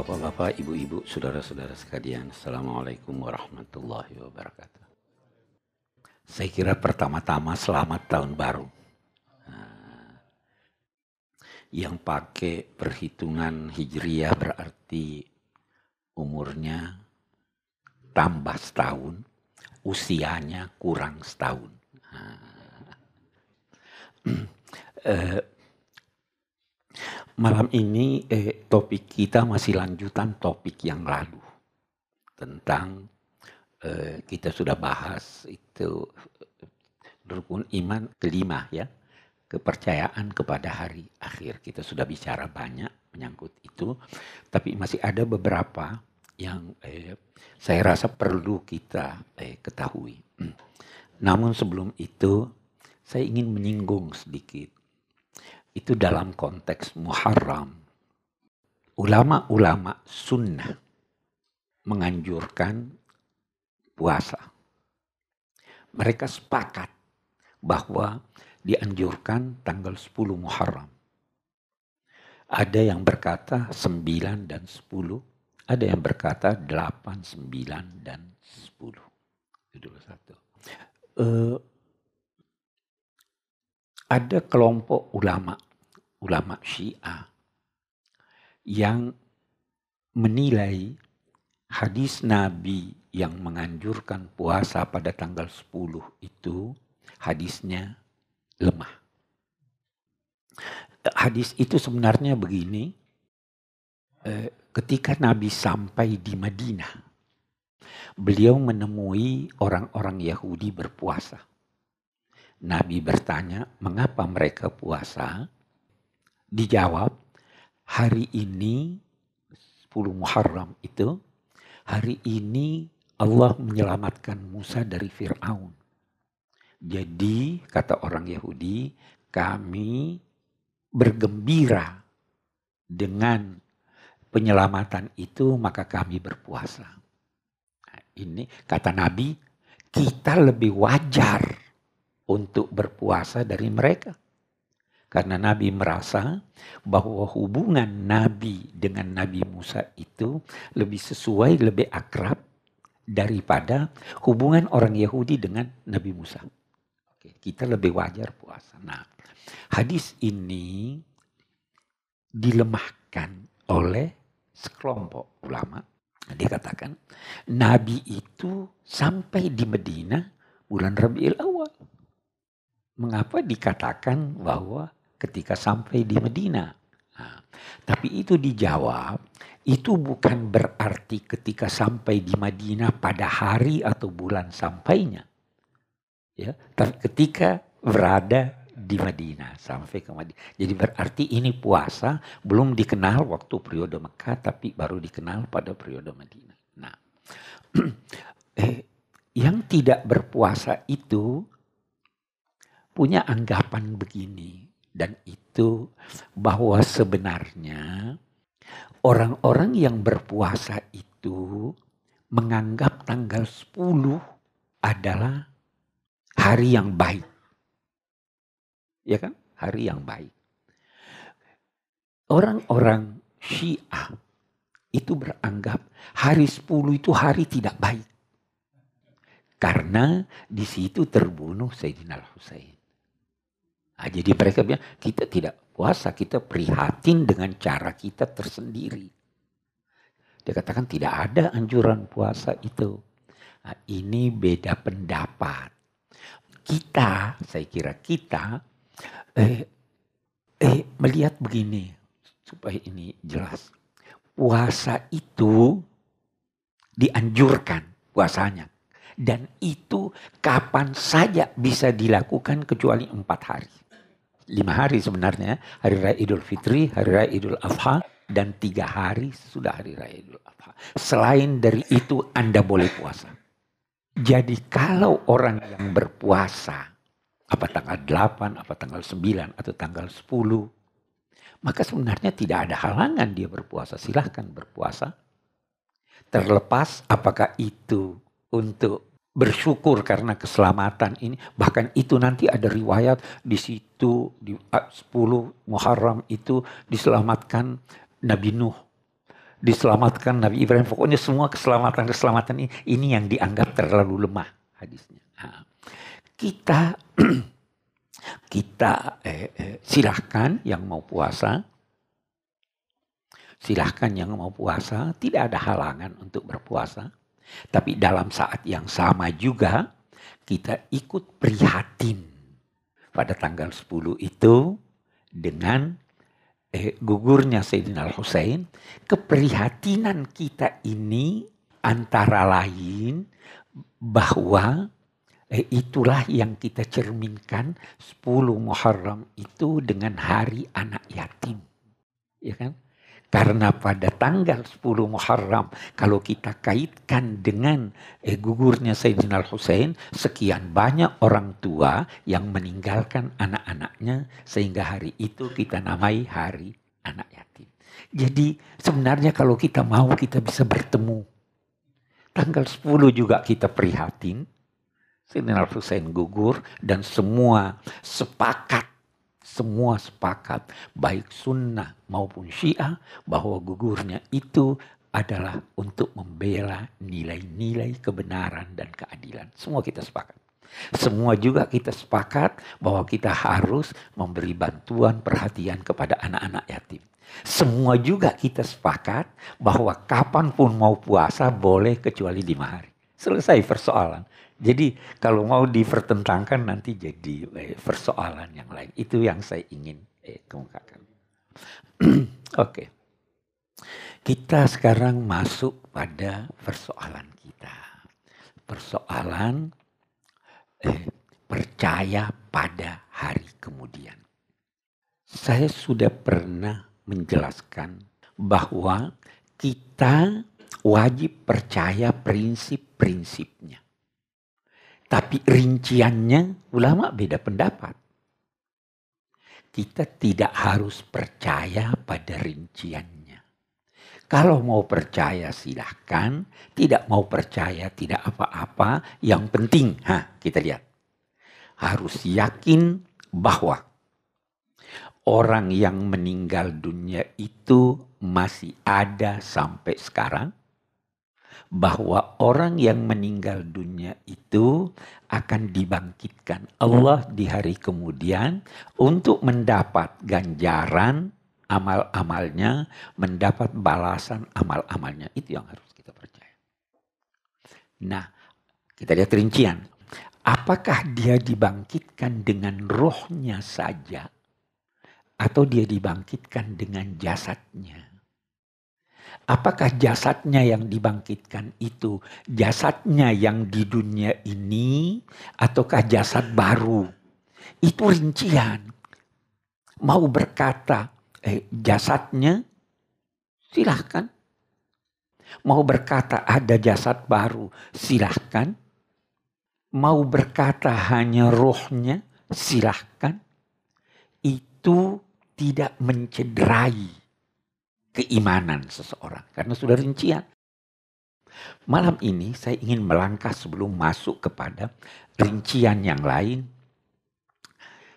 Bapak-bapak, ibu-ibu, saudara-saudara sekalian, Assalamualaikum warahmatullahi wabarakatuh. Saya kira pertama-tama selamat tahun baru. Nah, yang pakai perhitungan hijriah berarti umurnya tambah setahun, usianya kurang setahun. Nah, eh, Malam ini eh, topik kita masih lanjutan topik yang lalu tentang eh, kita sudah bahas itu rukun iman kelima ya kepercayaan kepada hari akhir kita sudah bicara banyak menyangkut itu tapi masih ada beberapa yang eh, saya rasa perlu kita eh, ketahui. Namun sebelum itu saya ingin menyinggung sedikit itu dalam konteks Muharram. Ulama-ulama sunnah menganjurkan puasa. Mereka sepakat bahwa dianjurkan tanggal 10 Muharram. Ada yang berkata 9 dan 10, ada yang berkata 8, 9 dan 10. Itu dulu satu. Uh, ada kelompok ulama, ulama Syiah yang menilai hadis Nabi yang menganjurkan puasa pada tanggal 10 itu hadisnya lemah. Hadis itu sebenarnya begini, eh, ketika Nabi sampai di Madinah, beliau menemui orang-orang Yahudi berpuasa. Nabi bertanya, mengapa mereka puasa? Dijawab, hari ini 10 Muharram itu, hari ini Allah menyelamatkan Musa dari Fir'aun. Jadi, kata orang Yahudi, kami bergembira dengan penyelamatan itu, maka kami berpuasa. Nah, ini kata Nabi, kita lebih wajar untuk berpuasa dari mereka. Karena Nabi merasa bahwa hubungan Nabi dengan Nabi Musa itu lebih sesuai, lebih akrab daripada hubungan orang Yahudi dengan Nabi Musa. Kita lebih wajar puasa. Nah, hadis ini dilemahkan oleh sekelompok ulama. Dikatakan Nabi itu sampai di Medina bulan Rabiul Awal mengapa dikatakan bahwa ketika sampai di Medina. Nah, tapi itu dijawab, itu bukan berarti ketika sampai di Madinah pada hari atau bulan sampainya. Ya, tapi ketika berada di Madinah sampai ke Madinah. Jadi berarti ini puasa belum dikenal waktu periode Mekah tapi baru dikenal pada periode Madinah. Nah, eh, yang tidak berpuasa itu punya anggapan begini dan itu bahwa sebenarnya orang-orang yang berpuasa itu menganggap tanggal 10 adalah hari yang baik. Ya kan? Hari yang baik. Orang-orang Syiah itu beranggap hari 10 itu hari tidak baik. Karena di situ terbunuh Sayyidina Al-Husain. Nah, jadi mereka bilang kita tidak puasa, kita prihatin dengan cara kita tersendiri. Dia katakan tidak ada anjuran puasa itu. Nah, ini beda pendapat. Kita, saya kira kita eh, eh, melihat begini supaya ini jelas. Puasa itu dianjurkan puasanya. Dan itu kapan saja bisa dilakukan kecuali empat hari lima hari sebenarnya. Hari Raya Idul Fitri, Hari Raya Idul Adha, dan tiga hari sudah Hari Raya Idul Adha. Selain dari itu Anda boleh puasa. Jadi kalau orang yang berpuasa, apa tanggal 8, apa tanggal 9, atau tanggal 10, maka sebenarnya tidak ada halangan dia berpuasa. Silahkan berpuasa. Terlepas apakah itu untuk bersyukur karena keselamatan ini. Bahkan itu nanti ada riwayat di situ di 10 Muharram itu diselamatkan Nabi Nuh diselamatkan Nabi Ibrahim. Pokoknya semua keselamatan-keselamatan ini, ini yang dianggap terlalu lemah hadisnya. Nah, kita kita eh, eh, silahkan yang mau puasa, silahkan yang mau puasa, tidak ada halangan untuk berpuasa. Tapi dalam saat yang sama juga kita ikut prihatin pada tanggal 10 itu dengan eh, gugurnya Sayyidina Al-Husain, keprihatinan kita ini antara lain bahwa eh, itulah yang kita cerminkan 10 Muharram itu dengan hari anak yatim. Ya kan? Karena pada tanggal 10 Muharram, kalau kita kaitkan dengan eh, gugurnya Sayyidina Al-Husain, sekian banyak orang tua yang meninggalkan anak-anaknya sehingga hari itu kita namai hari anak yatim. Jadi sebenarnya kalau kita mau kita bisa bertemu. Tanggal 10 juga kita prihatin. Sayyidina Al-Husain gugur dan semua sepakat semua sepakat, baik sunnah maupun syiah, bahwa gugurnya itu adalah untuk membela nilai-nilai kebenaran dan keadilan. Semua kita sepakat. Semua juga kita sepakat bahwa kita harus memberi bantuan perhatian kepada anak-anak yatim. Semua juga kita sepakat bahwa kapan pun mau puasa boleh kecuali lima hari. Selesai persoalan. Jadi kalau mau dipertentangkan nanti jadi eh, persoalan yang lain. Itu yang saya ingin eh, kemukakan. Oke. Kita sekarang masuk pada persoalan kita. Persoalan eh, percaya pada hari kemudian. Saya sudah pernah menjelaskan bahwa kita wajib percaya prinsip-prinsipnya. Tapi rinciannya ulama beda pendapat. Kita tidak harus percaya pada rinciannya. Kalau mau percaya silahkan, tidak mau percaya tidak apa-apa. Yang penting, ha, kita lihat. Harus yakin bahwa orang yang meninggal dunia itu masih ada sampai sekarang bahwa orang yang meninggal dunia itu akan dibangkitkan Allah di hari kemudian untuk mendapat ganjaran amal-amalnya, mendapat balasan amal-amalnya. Itu yang harus kita percaya. Nah, kita lihat rincian. Apakah dia dibangkitkan dengan rohnya saja atau dia dibangkitkan dengan jasadnya? Apakah jasadnya yang dibangkitkan itu jasadnya yang di dunia ini ataukah jasad baru? Itu rincian. Mau berkata eh, jasadnya silahkan. Mau berkata ada jasad baru silahkan. Mau berkata hanya rohnya silahkan. Itu tidak mencederai keimanan seseorang karena sudah rincian. Malam ini saya ingin melangkah sebelum masuk kepada rincian yang lain.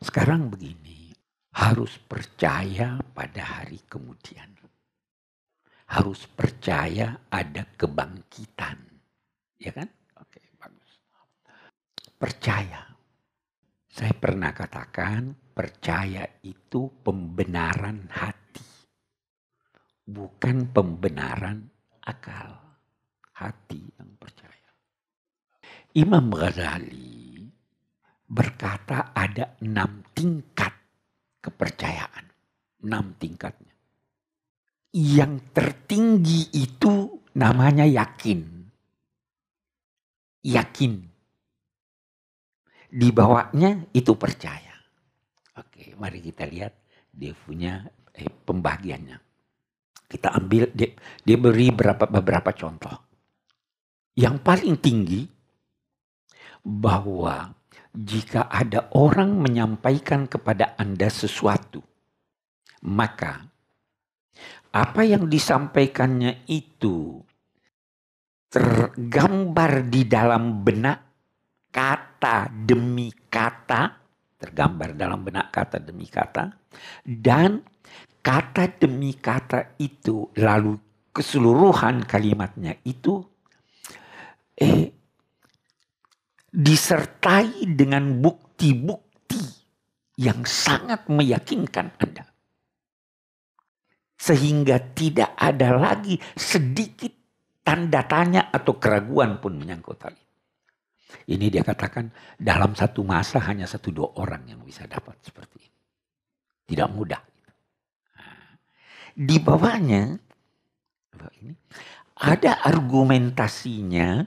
Sekarang begini, harus percaya pada hari kemudian. Harus percaya ada kebangkitan. Ya kan? Oke, bagus. Percaya. Saya pernah katakan percaya itu pembenaran hati bukan pembenaran akal, hati yang percaya. Imam Ghazali berkata ada enam tingkat kepercayaan. Enam tingkatnya. Yang tertinggi itu namanya yakin. Yakin. Di bawahnya itu percaya. Oke, mari kita lihat dia punya eh, pembagiannya. Kita ambil, dia, dia beri beberapa, beberapa contoh. Yang paling tinggi, bahwa jika ada orang menyampaikan kepada Anda sesuatu, maka apa yang disampaikannya itu tergambar di dalam benak kata demi kata, tergambar dalam benak kata demi kata, dan kata demi kata itu lalu keseluruhan kalimatnya itu eh, disertai dengan bukti-bukti yang sangat meyakinkan Anda. Sehingga tidak ada lagi sedikit tanda tanya atau keraguan pun menyangkut hal itu. Ini dia katakan dalam satu masa hanya satu dua orang yang bisa dapat seperti ini. Tidak mudah. Di bawahnya ini ada argumentasinya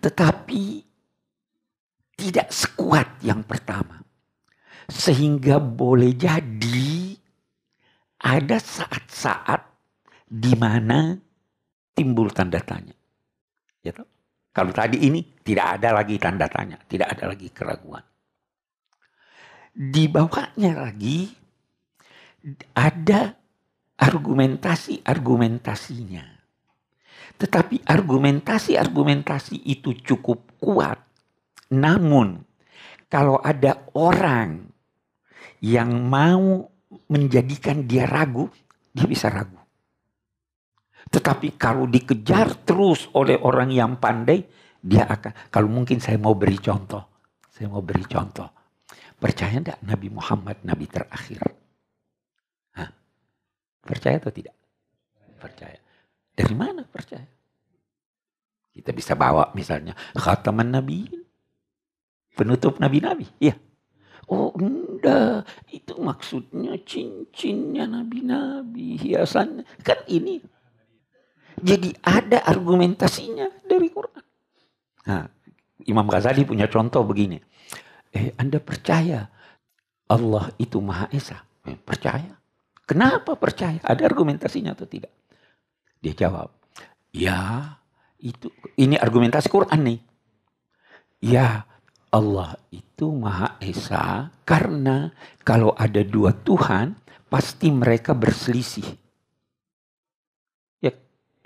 tetapi tidak sekuat yang pertama. Sehingga boleh jadi ada saat-saat di mana timbul tanda tanya. Ya? Kalau tadi ini tidak ada lagi tanda tanya, tidak ada lagi keraguan. Di bawahnya lagi ada argumentasi-argumentasinya. Tetapi argumentasi-argumentasi itu cukup kuat. Namun kalau ada orang yang mau menjadikan dia ragu, dia bisa ragu. Tetapi kalau dikejar terus oleh orang yang pandai, dia akan, kalau mungkin saya mau beri contoh. Saya mau beri contoh. Percaya enggak Nabi Muhammad Nabi terakhir? Percaya atau tidak? Percaya. Dari mana percaya? Kita bisa bawa misalnya khataman Nabi. Penutup Nabi-Nabi. Iya. Oh enggak, itu maksudnya cincinnya nabi-nabi, hiasan. Kan ini. Jadi ada argumentasinya dari Quran. Nah, Imam Ghazali punya contoh begini. Eh, Anda percaya Allah itu Maha Esa? Eh, percaya. Kenapa percaya? Ada argumentasinya atau tidak? Dia jawab, ya itu ini argumentasi Quran nih. Ya Allah itu Maha Esa karena kalau ada dua Tuhan pasti mereka berselisih. Ya,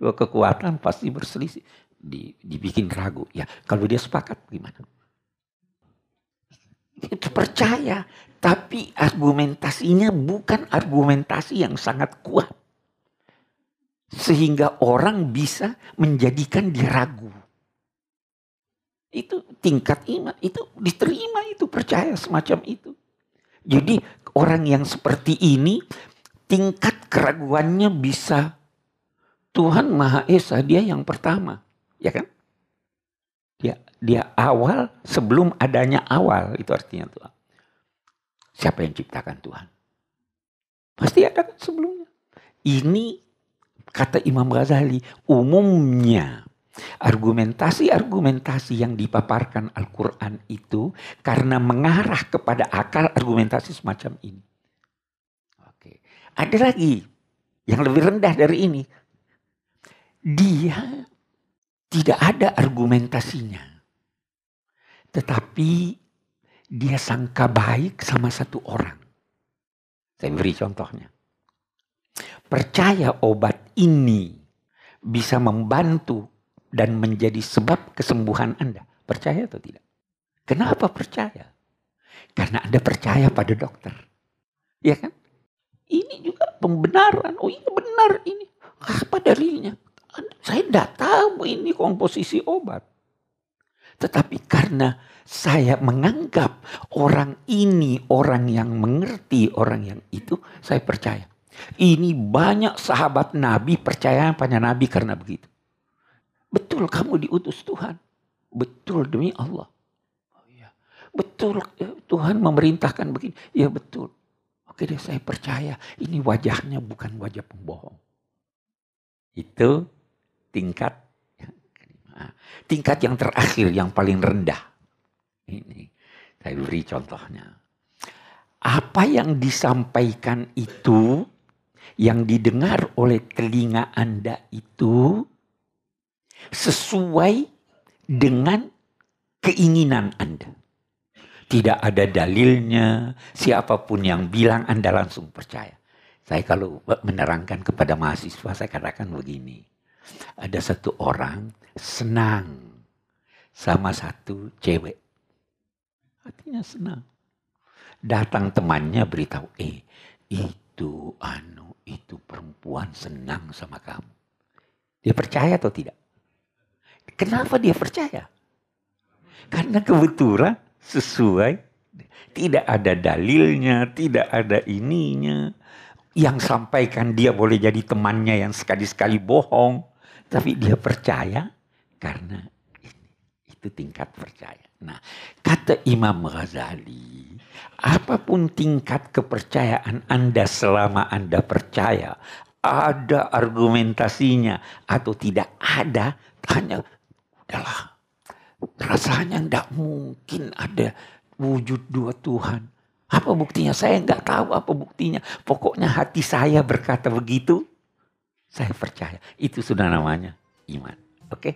dua kekuatan pasti berselisih. Di, dibikin ragu. Ya, kalau dia sepakat gimana? Itu percaya, tapi argumentasinya bukan argumentasi yang sangat kuat. Sehingga orang bisa menjadikan dia ragu. Itu tingkat iman, itu diterima itu percaya semacam itu. Jadi orang yang seperti ini tingkat keraguannya bisa Tuhan Maha Esa dia yang pertama, ya kan? Dia awal sebelum adanya awal itu artinya Tuhan. Siapa yang ciptakan Tuhan? Pasti ada kan sebelumnya. Ini kata Imam Ghazali umumnya Argumentasi-argumentasi yang dipaparkan Al-Quran itu karena mengarah kepada akal argumentasi semacam ini. Oke. Ada lagi yang lebih rendah dari ini. Dia tidak ada argumentasinya. Tetapi dia sangka baik sama satu orang. Saya beri contohnya. Percaya obat ini bisa membantu dan menjadi sebab kesembuhan Anda. Percaya atau tidak? Kenapa percaya? Karena Anda percaya pada dokter. Ya kan? Ini juga pembenaran. Oh iya benar ini. Apa dalilnya? Saya tidak tahu ini komposisi obat. Tetapi karena saya menganggap orang ini orang yang mengerti orang yang itu, saya percaya. Ini banyak sahabat Nabi percaya pada Nabi karena begitu. Betul kamu diutus Tuhan. Betul demi Allah. Oh, iya. Betul ya, Tuhan memerintahkan begini. Ya betul. Oke deh saya percaya ini wajahnya bukan wajah pembohong. Itu tingkat tingkat yang terakhir yang paling rendah. Ini saya beri contohnya. Apa yang disampaikan itu yang didengar oleh telinga Anda itu sesuai dengan keinginan Anda. Tidak ada dalilnya, siapa pun yang bilang Anda langsung percaya. Saya kalau menerangkan kepada mahasiswa, saya katakan begini. Ada satu orang senang sama satu cewek. Artinya senang. Datang temannya beritahu, eh itu anu itu perempuan senang sama kamu. Dia percaya atau tidak? Kenapa dia percaya? Karena kebetulan sesuai tidak ada dalilnya, tidak ada ininya. Yang sampaikan dia boleh jadi temannya yang sekali-sekali bohong. Tapi dia percaya karena ini. Itu tingkat percaya. Nah, kata Imam Ghazali, apa pun tingkat kepercayaan Anda selama Anda percaya, ada argumentasinya atau tidak ada, hanya udahlah. Rasanya tidak mungkin ada wujud dua Tuhan. Apa buktinya? Saya nggak tahu apa buktinya. Pokoknya hati saya berkata begitu. Saya percaya. Itu sudah namanya iman. Oke? Okay?